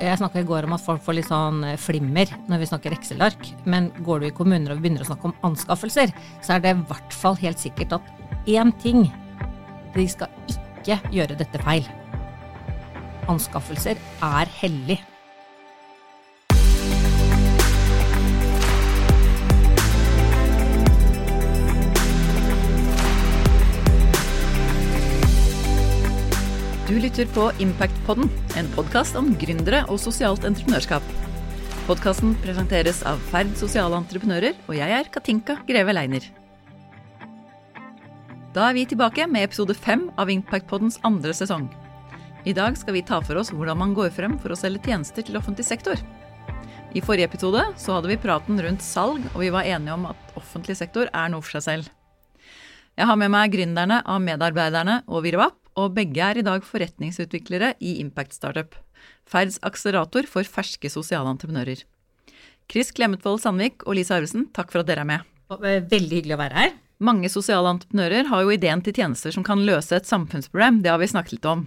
Jeg snakka i går om at folk får litt sånn eh, flimmer når vi snakker Excel-ark. Men går du i kommuner og begynner å snakke om anskaffelser, så er det i hvert fall helt sikkert at én ting De skal ikke gjøre dette feil. Anskaffelser er hellig. Du lytter på Impactpodden, en podkast om gründere og sosialt entreprenørskap. Podkasten presenteres av Ferd sosiale entreprenører, og jeg er Katinka Greve Leiner. Da er vi tilbake med episode fem av Impactpoddens andre sesong. I dag skal vi ta for oss hvordan man går frem for å selge tjenester til offentlig sektor. I forrige episode så hadde vi praten rundt salg, og vi var enige om at offentlig sektor er noe for seg selv. Jeg har med meg gründerne av Medarbeiderne og Virvap, og begge er i dag forretningsutviklere i Impact Startup, Ferds akselerator for ferske sosiale entreprenører. Chris Klemetvold Sandvik og Lise Arvesen, takk for at dere er med. Veldig hyggelig å være her. Mange sosiale entreprenører har jo ideen til tjenester som kan løse et samfunnsproblem, det har vi snakket litt om.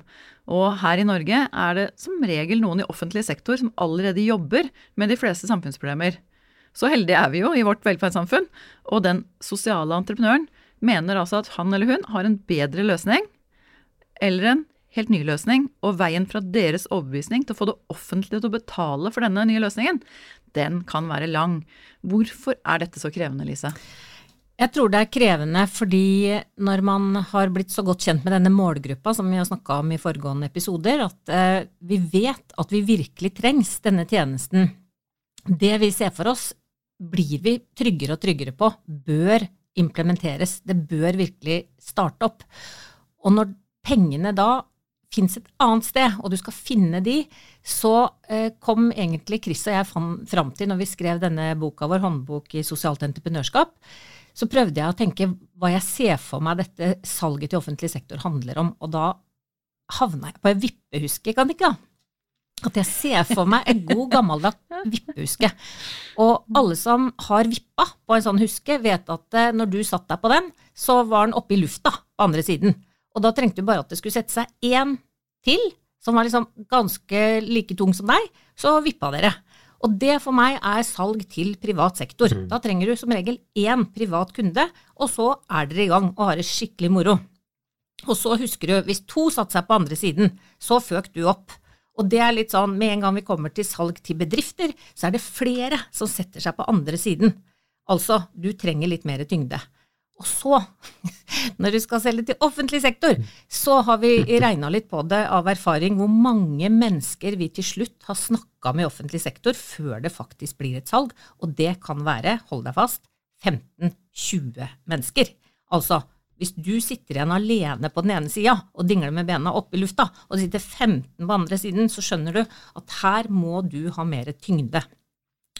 Og her i Norge er det som regel noen i offentlig sektor som allerede jobber med de fleste samfunnsproblemer. Så heldige er vi jo i vårt velferdssamfunn, og den sosiale entreprenøren mener altså at han eller hun har en bedre løsning eller en helt ny løsning, og veien fra deres overbevisning til å få det offentlige til å betale for denne nye løsningen, den kan være lang. Hvorfor er dette så krevende, Lise? Jeg tror det er krevende fordi når man har blitt så godt kjent med denne målgruppa, som vi har snakka om i foregående episoder, at eh, vi vet at vi virkelig trengs denne tjenesten. Det vi ser for oss, blir vi tryggere og tryggere på, bør implementeres. Det bør virkelig starte opp. Og når pengene da fins et annet sted, og du skal finne de, så eh, kom egentlig Chris og jeg fram til, når vi skrev denne boka vår, Håndbok i sosialt entreprenørskap, så prøvde jeg å tenke hva jeg ser for meg dette salget til offentlig sektor handler om, og da havna jeg på en vippehuske, kan ikke da? At jeg ser for meg en god, gammeldags vippehuske. Og alle som har vippa på en sånn huske, vet at eh, når du satt deg på den, så var den oppe i lufta på andre siden. Og da trengte du bare at det skulle sette seg én til, som var liksom ganske like tung som deg, så vippa dere. Og det for meg er salg til privat sektor. Mm. Da trenger du som regel én privat kunde, og så er dere i gang og har det skikkelig moro. Og så husker du, hvis to satte seg på andre siden, så føk du opp. Og det er litt sånn, med en gang vi kommer til salg til bedrifter, så er det flere som setter seg på andre siden. Altså, du trenger litt mer tyngde. Og så, når du skal selge til offentlig sektor, så har vi regna litt på det av erfaring hvor mange mennesker vi til slutt har snakka med i offentlig sektor før det faktisk blir et salg. Og det kan være, hold deg fast, 15-20 mennesker. Altså, hvis du sitter igjen alene på den ene sida og dingler med bena oppe i lufta, og det sitter 15 på andre siden, så skjønner du at her må du ha mer tyngde.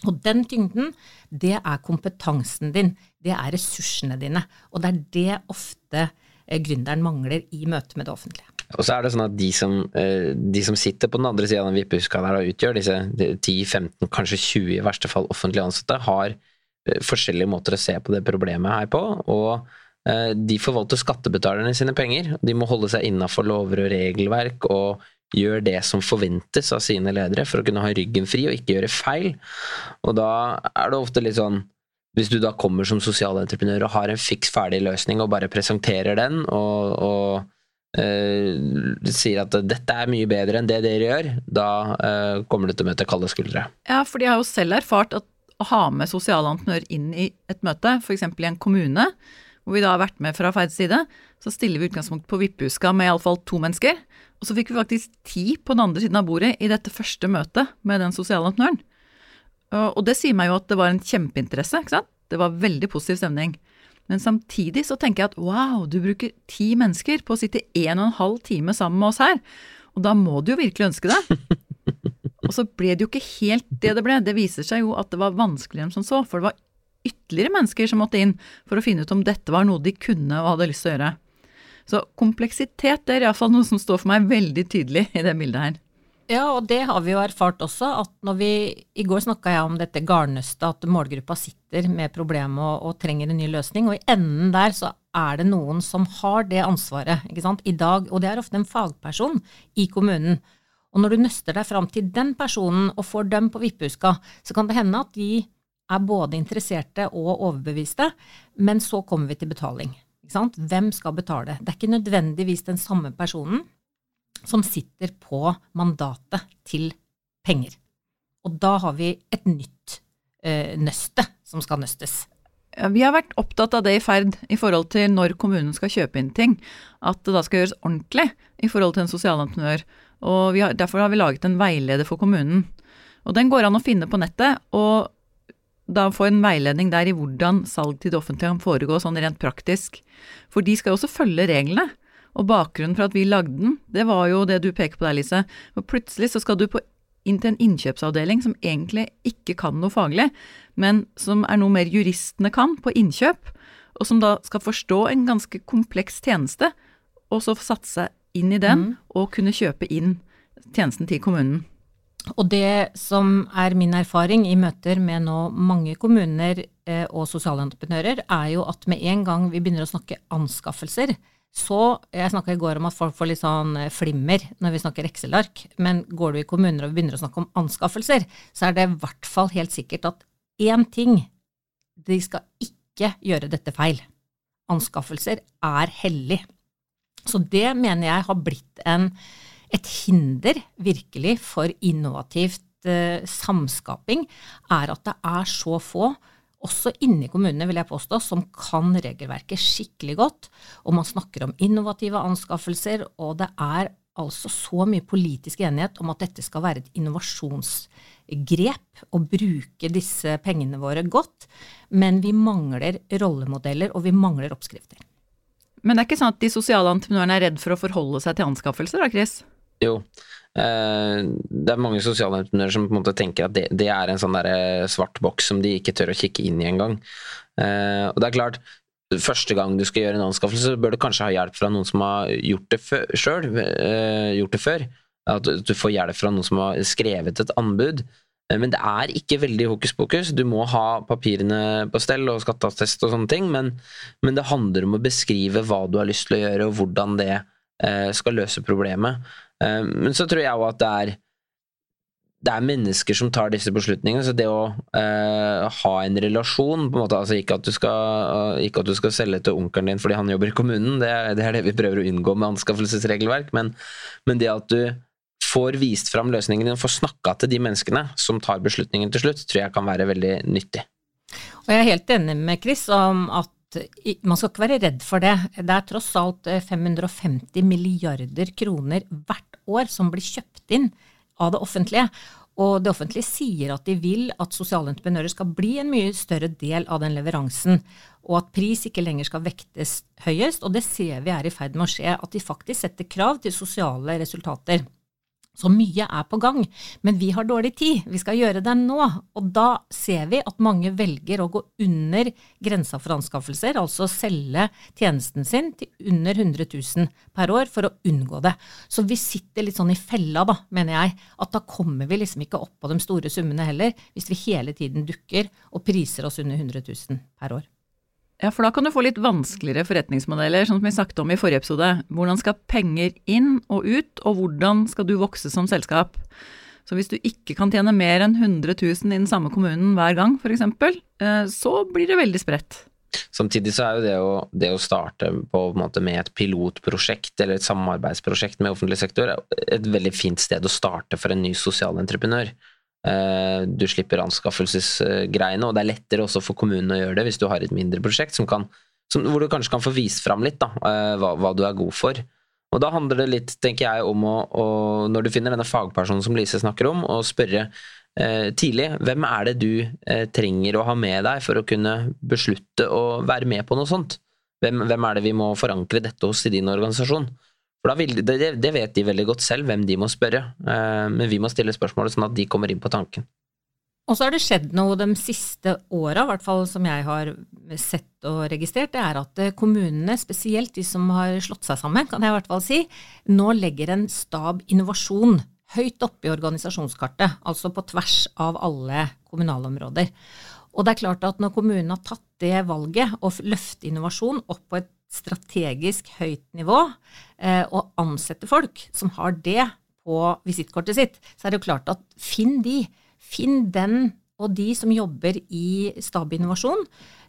Og den tyngden, det er kompetansen din, det er ressursene dine. Og det er det ofte eh, gründeren mangler i møte med det offentlige. Og så er det sånn at de som, eh, de som sitter på den andre sida av den vippehuska der og utgjør disse 10-15, kanskje 20 i verste fall offentlig ansatte, har eh, forskjellige måter å se på det problemet her på. og de forvalter skattebetalerne sine penger. De må holde seg innafor lover og regelverk og gjør det som forventes av sine ledere for å kunne ha ryggen fri og ikke gjøre feil. Og da er det ofte litt sånn Hvis du da kommer som sosialentreprenør og har en fiks ferdig løsning og bare presenterer den og, og uh, sier at dette er mye bedre enn det dere gjør, da uh, kommer du til å møte kalde skuldre. Ja, for de har jo selv erfart at å ha med sosiale entreprenører inn i et møte, f.eks. i en kommune, hvor vi da har vært med fra Ferds side, så stiller vi utgangspunkt på vippehuska med iallfall to mennesker. Og så fikk vi faktisk ti på den andre siden av bordet i dette første møtet med den sosiale entreprenøren. Og det sier meg jo at det var en kjempeinteresse, ikke sant. Det var veldig positiv stemning. Men samtidig så tenker jeg at wow, du bruker ti mennesker på å sitte en og en halv time sammen med oss her. Og da må du jo virkelig ønske det. Og så ble det jo ikke helt det det ble. Det viser seg jo at det var vanskeligere enn som så. For det var ytterligere mennesker som måtte inn for å finne ut om dette var noe de kunne og hadde lyst til å gjøre. Så kompleksitet det er iallfall noe som står for meg veldig tydelig i det bildet her. Ja, og det har vi jo erfart også, at når vi I går snakka jeg om dette garnnøstet, at målgruppa sitter med problemet og, og, trenger en ny løsning, og i enden der så er det noen som har det ansvaret, ikke sant, i dag, og det er ofte en fagperson i kommunen. Og når du nøster deg fram til den personen og får dem på vippehuska, så kan det hende at de er både interesserte og overbeviste, men så kommer vi til betaling. Hvem skal betale? Det er ikke nødvendigvis den samme personen som sitter på mandatet til penger. Og da har vi et nytt eh, nøste som skal nøstes. Vi har vært opptatt av det i ferd i forhold til når kommunen skal kjøpe inn ting. At det da skal gjøres ordentlig i forhold til en sosialentreprenør. Og har, derfor har vi laget en veileder for kommunen. Og den går an å finne på nettet. og da få en veiledning der i hvordan salg til det offentlige kan foregå sånn rent praktisk. For de skal jo også følge reglene. Og bakgrunnen for at vi lagde den, det var jo det du peker på der, Lise. For plutselig så skal du på, inn til en innkjøpsavdeling som egentlig ikke kan noe faglig, men som er noe mer juristene kan på innkjøp, og som da skal forstå en ganske kompleks tjeneste, og så satse inn i den, mm. og kunne kjøpe inn tjenesten til kommunen. Og det som er min erfaring i møter med nå mange kommuner eh, og sosialentreprenører, er jo at med en gang vi begynner å snakke anskaffelser, så Jeg snakka i går om at folk får litt sånn eh, flimmer når vi snakker Excel-ark, men går du i kommuner og vi begynner å snakke om anskaffelser, så er det i hvert fall helt sikkert at én ting De skal ikke gjøre dette feil. Anskaffelser er hellig. Så det mener jeg har blitt en et hinder, virkelig, for innovativt eh, samskaping, er at det er så få, også inni kommunene, vil jeg påstå, som kan regelverket skikkelig godt. Og man snakker om innovative anskaffelser, og det er altså så mye politisk enighet om at dette skal være et innovasjonsgrep, og bruke disse pengene våre godt. Men vi mangler rollemodeller, og vi mangler oppskrifter. Men det er ikke sånn at de sosiale entreprenørene er redd for å forholde seg til anskaffelser, da, Chris? Jo. Eh, det er mange sosialentreprenører som på en måte tenker at det, det er en sånn der eh, svart boks som de ikke tør å kikke inn i engang. Eh, og det er klart, første gang du skal gjøre en anskaffelse, bør du kanskje ha hjelp fra noen som har gjort det sjøl, gjort det før. At du får hjelp fra noen som har skrevet et anbud. Men det er ikke veldig hokus pokus. Du må ha papirene på stell og skatteattest og sånne ting, men, men, det handler om å beskrive hva du har lyst til å gjøre, og hvordan det skal løse problemet. Eh, men så tror jeg òg at det er det er mennesker som tar disse beslutningene. Så det å uh, ha en relasjon en måte, altså ikke at, skal, uh, ikke at, du skal, selge til onkelen din fordi han jobber i kommunen, det er, det er, det vi prøver å unngå med anskaffelsesregelverk, men, men det at du får vist fram løsningen din får snakka til de menneskene som tar beslutningen til slutt, tror jeg kan være veldig nyttig. Og jeg er helt enig med Chris om at man skal ikke være redd for det. Det er tross alt 550 eh, milliarder kroner hvert år som blir kjøpt inn av det offentlige. Og det offentlige sier at de vil at sosiale entreprenører skal bli en mye større del av den leveransen, og at pris ikke lenger skal vektes høyest. Og det ser vi er i ferd med å skje, at de faktisk setter krav til sosiale resultater. Så mye er på gang, men vi har dårlig tid, vi skal gjøre det nå. Og da ser vi at mange velger å gå under grensa for anskaffelser, altså selge tjenesten sin til under 100 000 per år for å unngå det. Så vi sitter litt sånn i fella, da, mener jeg, at da kommer vi liksom ikke opp på de store summene heller, hvis vi hele tiden dukker og priser oss under 100 000 per år. Ja, for da kan du få litt vanskeligere forretningsmodeller, sånn som vi snakket om i forrige episode. Hvordan skal penger inn og ut, og hvordan skal du vokse som selskap? Så hvis du ikke kan tjene mer enn 100 000 i den samme kommunen hver gang, f.eks., eh, så blir det veldig spredt. Samtidig så er jo det å, det å starte på, på med et pilotprosjekt eller et samarbeidsprosjekt med offentlig sektor et veldig fint sted å starte for en ny sosialentreprenør. Du slipper anskaffelsesgreiene, og det er lettere også for kommunen å gjøre det hvis du har et mindre prosjekt som kan, som, hvor du kanskje kan få vist fram litt da, eh, hva, hva, du er god for. Og Da handler det litt, tenker jeg, om å, å når du finner denne fagpersonen som Lise snakker om, å spørre eh, tidlig hvem er det du eh, trenger å ha med deg for å kunne beslutte å være med på noe sånt? Hvem, hvem er det vi må forankre dette hos i din organisasjon? For vil, det, det, vet de veldig godt selv, hvem de må spørre, eh, men vi må stille spørsmålet sånn at de kommer inn på tanken. Og så har det skjedd noe de siste åra, i hvert fall som jeg har sett og registrert. Det er at eh, kommunene, spesielt de som har slått seg sammen, kan jeg i hvert fall si, nå legger en stab innovasjon høyt oppe i organisasjonskartet, altså på tvers av alle kommunalområder. Og det er klart at når kommunen har tatt det valget å løfte innovasjon opp på et strategisk høyt nivå, eh, og ansette folk som har det på visittkortet sitt, så er det jo klart at finn de. Finn den og de som jobber i Stab Innovasjon.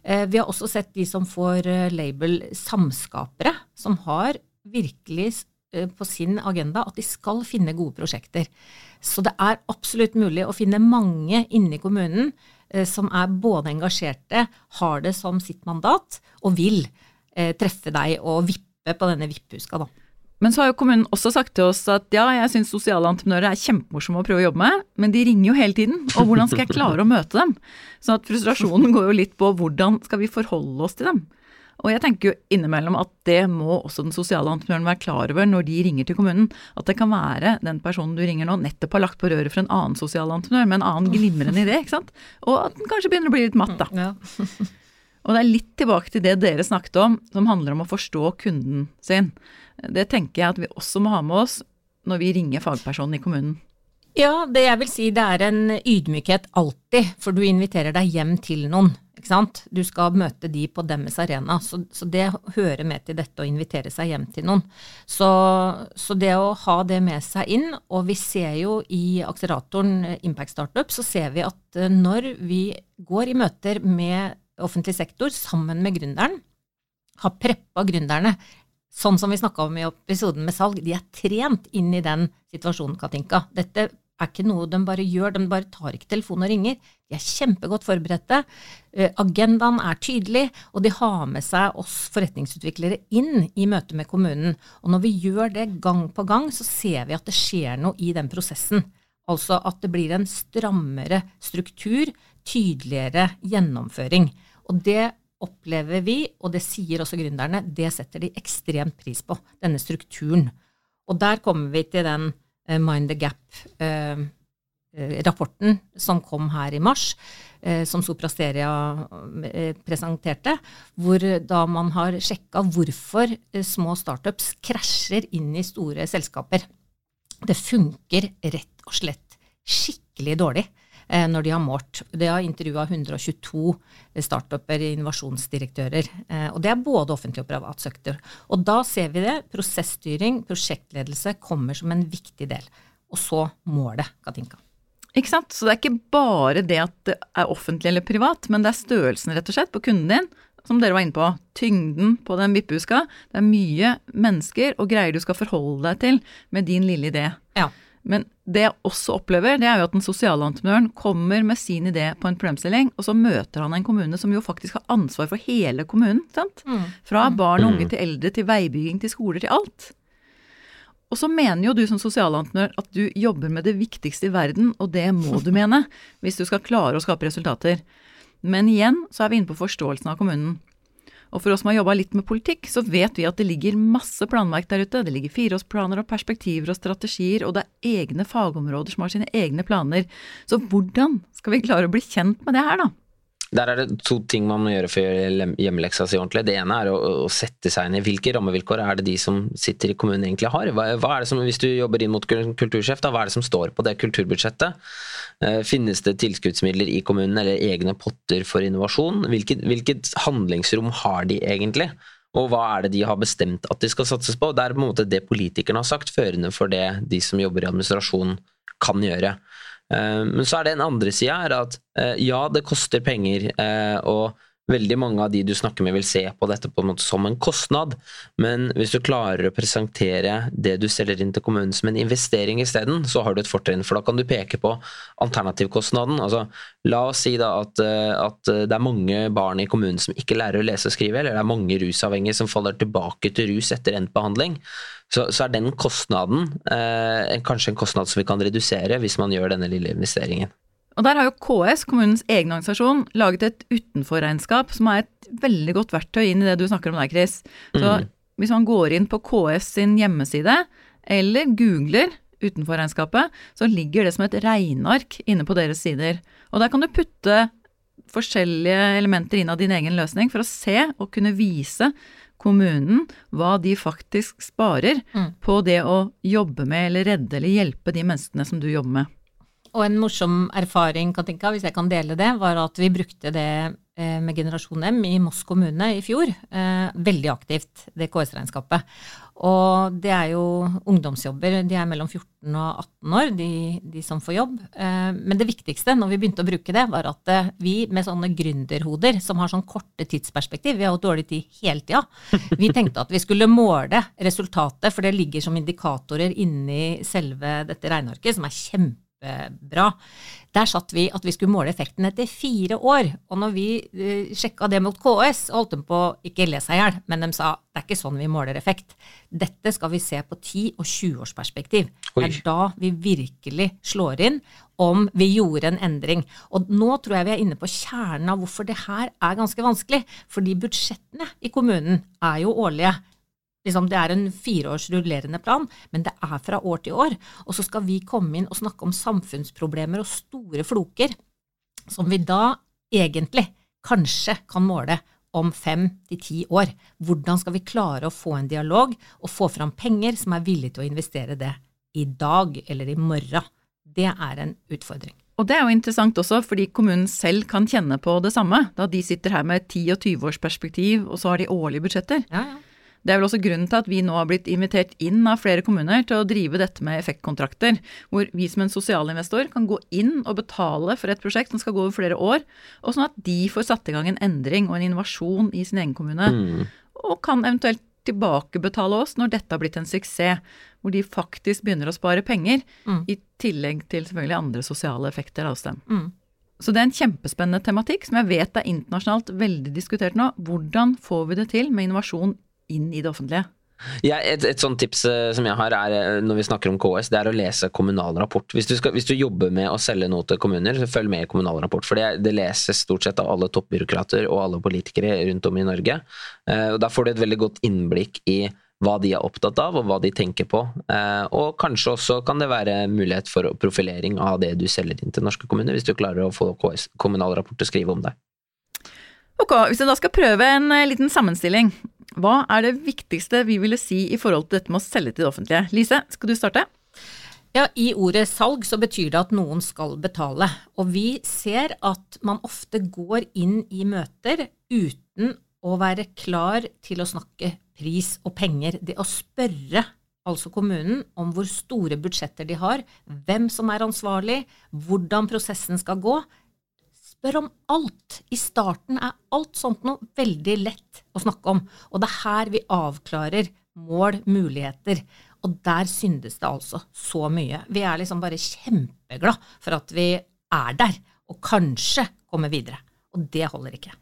Eh, vi har også sett de som får eh, label samskapere, som har virkelig eh, på sin agenda at de skal finne gode prosjekter. Så det er absolutt mulig å finne mange inne i kommunen som er både engasjerte, har det som sitt mandat og vil treffe deg og vippe på denne vipphuska, da. Men så har jo kommunen også sagt til oss at ja, jeg syns sosiale entreprenører er kjempemorsomme å prøve å jobbe med, men de ringer jo hele tiden, og hvordan skal jeg klare å møte dem? Så at frustrasjonen går jo litt på hvordan skal vi forholde oss til dem? Og jeg tenker jo innimellom at det må også den sosiale entreprenøren være klar over når de ringer til kommunen. At det kan være den personen du ringer nå nettopp har lagt på røret for en annen sosial entreprenør med en annen glimrende idé, ikke sant. Og at den kanskje begynner å bli litt matt, da. Ja. Og det er litt tilbake til det dere snakket om, som handler om å forstå kunden sin. Det tenker jeg at vi også må ha med oss når vi ringer fagpersonen i kommunen. Ja, det jeg vil si det er en ydmykhet alltid, for du inviterer deg hjem til noen. ikke sant? Du skal møte de på deres arena, så, så det hører med til dette å invitere seg hjem til noen. Så, så, det å ha det med seg inn, og vi ser jo i akseleratoren Impact Startup, så ser vi at eh, når vi går i møter med offentlig sektor sammen med gründeren, har preppa gründerne sånn som vi snakka om i episoden med salg, de er trent inn i den situasjonen, Katinka. Dette er ikke noe de bare gjør, de bare tar ikke telefonen og ringer. De er kjempegodt forberedte. Eh, agendaen er tydelig, og de har med seg oss forretningsutviklere inn i møte med kommunen. Og når vi gjør det gang på gang, så ser vi at det skjer noe i den prosessen. Altså at det blir en strammere struktur, tydeligere gjennomføring. Og det opplever vi, og det sier også gründerne, det setter de ekstremt pris på, denne strukturen. Og der kommer vi til den uh, Mind the Gap-rapporten uh, som kom her i mars, som Soprasteria presenterte, hvor da man har sjekka hvorfor små startups krasjer inn i store selskaper. Det funker rett og slett skikkelig dårlig. Eh, når de har målt. De har intervjua 122 startuper, innovasjonsdirektører. Eh, og det er både offentlig og privat sektor. Og da ser vi det. Prosessstyring, prosjektledelse kommer som en viktig del. Og så målet, Katinka. Ikke sant. Så det er ikke bare det at det er offentlig eller privat, men det er størrelsen rett og slett på kunden din. Som dere var inne på, tyngden på den vippehuska. Det er mye mennesker og greier du skal forholde deg til med din lille idé. Ja. Men det jeg også opplever, det er jo at den sosiale entreprenøren kommer med sin idé på en problemstilling, og så møter han en kommune som jo faktisk har ansvar for hele kommunen. sant? Mm. Fra barn og unge mm. til eldre, til veibygging, til skoler, til alt. Og så mener jo du som sosialentreprenør at du jobber med det viktigste i verden, og det må du mene hvis du skal klare å skape resultater. Men igjen så er vi inne på forståelsen av kommunen. Og for oss som har jobba litt med politikk, så vet vi at det ligger masse planverk der ute. Det ligger fireårsplaner og perspektiver og strategier, og det er egne fagområder som har sine egne planer. Så hvordan skal vi klare å bli kjent med det her, da? Der er det to ting man må gjøre for å gjøre hjemmeleksa si ordentlig. Det ene er å, å, sette seg inn i hvilke rammevilkår er det de som sitter i kommunen egentlig har. Hva, hva er det som, Hvis du jobber inn mot kultursjef, da, hva er det som står på det kulturbudsjettet? Eh, finnes det tilskuddsmidler i kommunen eller egne potter for innovasjon? Hvilket, hvilket handlingsrom har de egentlig? Og hva er det de har bestemt at de skal satses på? Det er på en måte det politikerne har sagt, førende for det de som jobber i administrasjon kan gjøre. Eh, men så er det en andre sida, at eh, ja, det koster penger. Eh, og veldig mange av de du snakker med vil se på dette på en måte som en kostnad, men hvis du klarer å presentere det du selger inn til kommunen som en investering isteden, så har du et fortrinn, for da kan du peke på alternativkostnaden. Altså, la oss si da at, at, det er mange barn i kommunen som ikke lærer å lese og skrive, eller det er mange rusavhengige som faller tilbake til rus etter endt behandling så, så, er den kostnaden eh, kanskje en kostnad som vi kan redusere hvis man gjør denne lille investeringen. Og Der har jo KS, kommunens egen organisasjon, laget et utenforregnskap som er et veldig godt verktøy inn i det du snakker om der, Chris. Så mm. hvis man går inn på KS sin hjemmeside, eller googler utenforregnskapet, så ligger det som et regneark inne på deres sider. Og der kan du putte forskjellige elementer inn av din egen løsning for å se og kunne vise kommunen hva de faktisk sparer mm. på det å jobbe med eller redde eller hjelpe de menneskene som du jobber med. Og en morsom erfaring, Katinka, hvis jeg kan dele det, var at vi brukte det eh, med Generasjon M i Moss kommune i fjor. Eh, veldig aktivt, det KS-regnskapet. Og det er jo ungdomsjobber, de er mellom 14 og 18 år, de, de som får jobb. Eh, men det viktigste når vi begynte å bruke det, var at eh, vi med sånne gründerhoder som har sånn korte tidsperspektiv, vi har jo dårlig tid hele tida, vi tenkte at vi skulle måle resultatet, for det ligger som indikatorer inni selve dette regnearket, som er kjempebra. Der satt vi at vi skulle måle effekten etter fire år. Og når vi uh, sjekka det mot KS, holdt de på ikke le seg i hjel, men de sa det er ikke sånn vi måler effekt. Dette skal vi se på 10- og 20-årsperspektiv. Det er da vi virkelig slår inn om vi gjorde en endring. Og nå tror jeg vi er inne på kjernen av hvorfor det her er ganske vanskelig. Fordi budsjettene i kommunen er jo årlige. Liksom, det er en fireårs rullerende plan, men det er fra år til år. Og så skal vi komme inn og snakke om samfunnsproblemer og store floker, som vi da egentlig kanskje kan måle om fem til ti år. Hvordan skal vi klare å få en dialog og få fram penger som er villige til å investere det i dag eller i morgen? Det er en utfordring. Og det er jo interessant også, fordi kommunen selv kan kjenne på det samme, da de sitter her med 10- og 20-årsperspektiv, og så har de årlige budsjetter. Ja, ja. Det er vel også grunnen til at vi nå har blitt invitert inn av flere kommuner til å drive dette med effektkontrakter, hvor vi som en sosialinvestor kan gå inn og betale for et prosjekt som skal gå over flere år, og sånn at de får satt i gang en endring og en innovasjon i sin egen kommune. Mm. Og kan eventuelt tilbakebetale oss når dette har blitt en suksess, hvor de faktisk begynner å spare penger, Mm. i tillegg til selvfølgelig andre sosiale effekter hos dem. Mm. Så det er en kjempespennende tematikk som jeg vet er internasjonalt veldig diskutert nå. Hvordan får vi det til med innovasjon inn i det offentlige? Ja, et, et sånt tips eh, som jeg har er, eh, når vi snakker om KS, det er å lese kommunal rapport. Hvis du, skal, hvis du jobber med å selge noe til kommuner, så følg med i kommunal rapport. For det, det leses stort sett av alle toppbyråkrater og alle politikere rundt om i Norge. Eh, og Da får du et veldig godt innblikk i hva de er opptatt av, og hva de tenker på. Og kanskje også kan det være mulighet for profilering av det du selger inn til norske kommuner, hvis du klarer å få KS, kommunal rapport til å skrive om det. Ok, hvis jeg da skal prøve en eh, liten sammenstilling. Hva er det viktigste vi ville si i forhold til dette med å selge til det offentlige? Lise, skal du starte? Ja, I ordet salg så betyr det at noen skal betale. Og vi ser at man ofte går inn i møter uten å være klar til å snakke pris og penger. Det å spørre altså kommunen om hvor store budsjetter de har, hvem som er ansvarlig, hvordan prosessen skal gå. Spør om alt. I starten er alt sånt noe veldig lett å snakke om. Og det er her vi avklarer mål, muligheter. Og der syndes det altså så mye. Vi er liksom bare kjempeglad for at vi er der, og kanskje kommer videre. Og det holder ikke.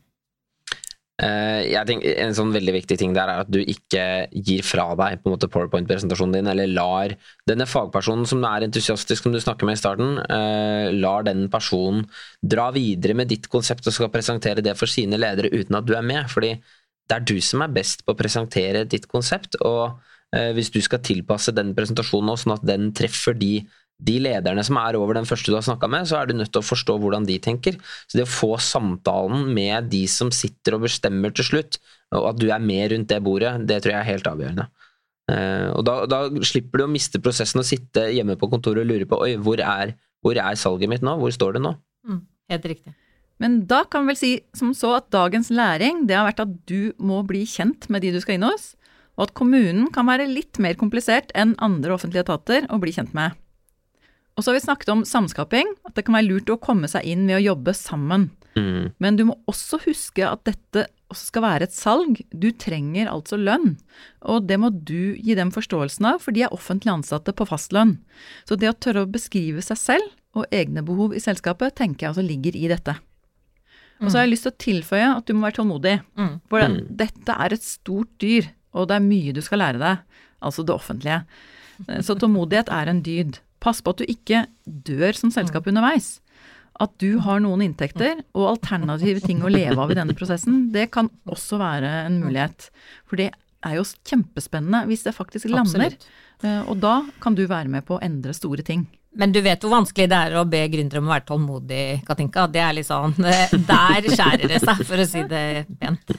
Eh, jeg tenker, en sånn veldig viktig ting der er at du ikke gir fra deg på en måte powerpoint-presentasjonen din, eller lar denne fagpersonen som er entusiastisk, som du snakker med i starten, uh, lar den personen dra videre med ditt konsept og skal presentere det for sine ledere uten at du er med. fordi det er du som er best på å presentere ditt konsept, og uh, hvis du skal tilpasse den presentasjonen nå, sånn at den treffer de de lederne som er over den første du har snakka med, så er du nødt til å forstå hvordan de tenker. Så det å få samtalen med de som sitter og bestemmer til slutt, og at du er med rundt det bordet, det tror jeg er helt avgjørende. Eh, og da, da slipper du å miste prosessen og sitte hjemme på kontoret og lure på oi, hvor er, hvor er salget mitt nå, hvor står det nå? Mm, helt riktig. Men da kan vi vel si som så at dagens læring det har vært at du må bli kjent med de du skal inn hos, og at kommunen kan være litt mer komplisert enn andre offentlige etater å bli kjent med. Og så har vi snakket om samskaping, at det kan være lurt å komme seg inn ved å jobbe sammen. Mm. Men du må også huske at dette også skal være et salg. Du trenger altså lønn, og det må du gi dem forståelsen av, for de er offentlig ansatte på fastlønn. Så det å tørre å beskrive seg selv og egne behov i selskapet, tenker jeg altså ligger i dette. Og så har jeg lyst til å tilføye at du må være tålmodig. Mm. For det, Mm. dette er et stort dyr, og det er mye du skal lære deg. Altså det offentlige. Så tålmodighet er en dyd. Pass på at du ikke dør som selskap underveis. At du har noen inntekter og alternative ting å leve av i denne prosessen, det kan også være en mulighet. For det er jo kjempespennende hvis det faktisk lander. Absolutt. Eh, Og da kan du være med på å endre store ting. Men du vet hvor vanskelig det er å be gründere om å være tålmodig, Katinka. Det er litt sånn eh, Der skjærer det seg, for å si det pent.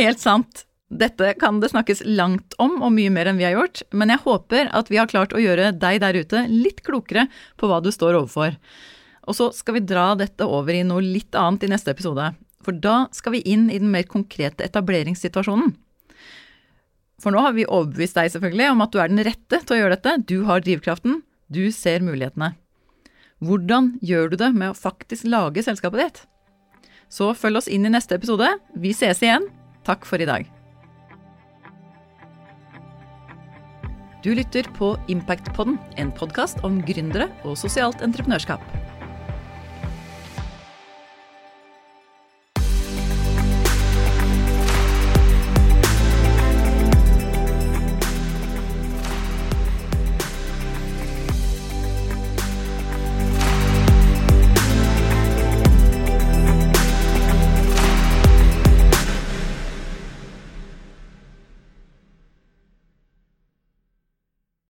Helt sant. Dette kan det snakkes langt om, og mye mer enn vi har gjort, men jeg håper at vi har klart å gjøre deg der ute litt klokere på hva du står overfor. Og så skal vi dra dette over i noe litt annet i neste episode, for da skal vi inn i den mer konkrete etableringssituasjonen. For nå har vi overbevist deg selvfølgelig om at du er den rette til å gjøre dette, du har drivkraften, du ser mulighetene. Hvordan gjør du det med å faktisk lage selskapet ditt? Så følg oss inn i neste episode. Vi ses igjen. Takk for i dag. Du lytter på Impactpodden, en podkast om gründere og sosialt entreprenørskap.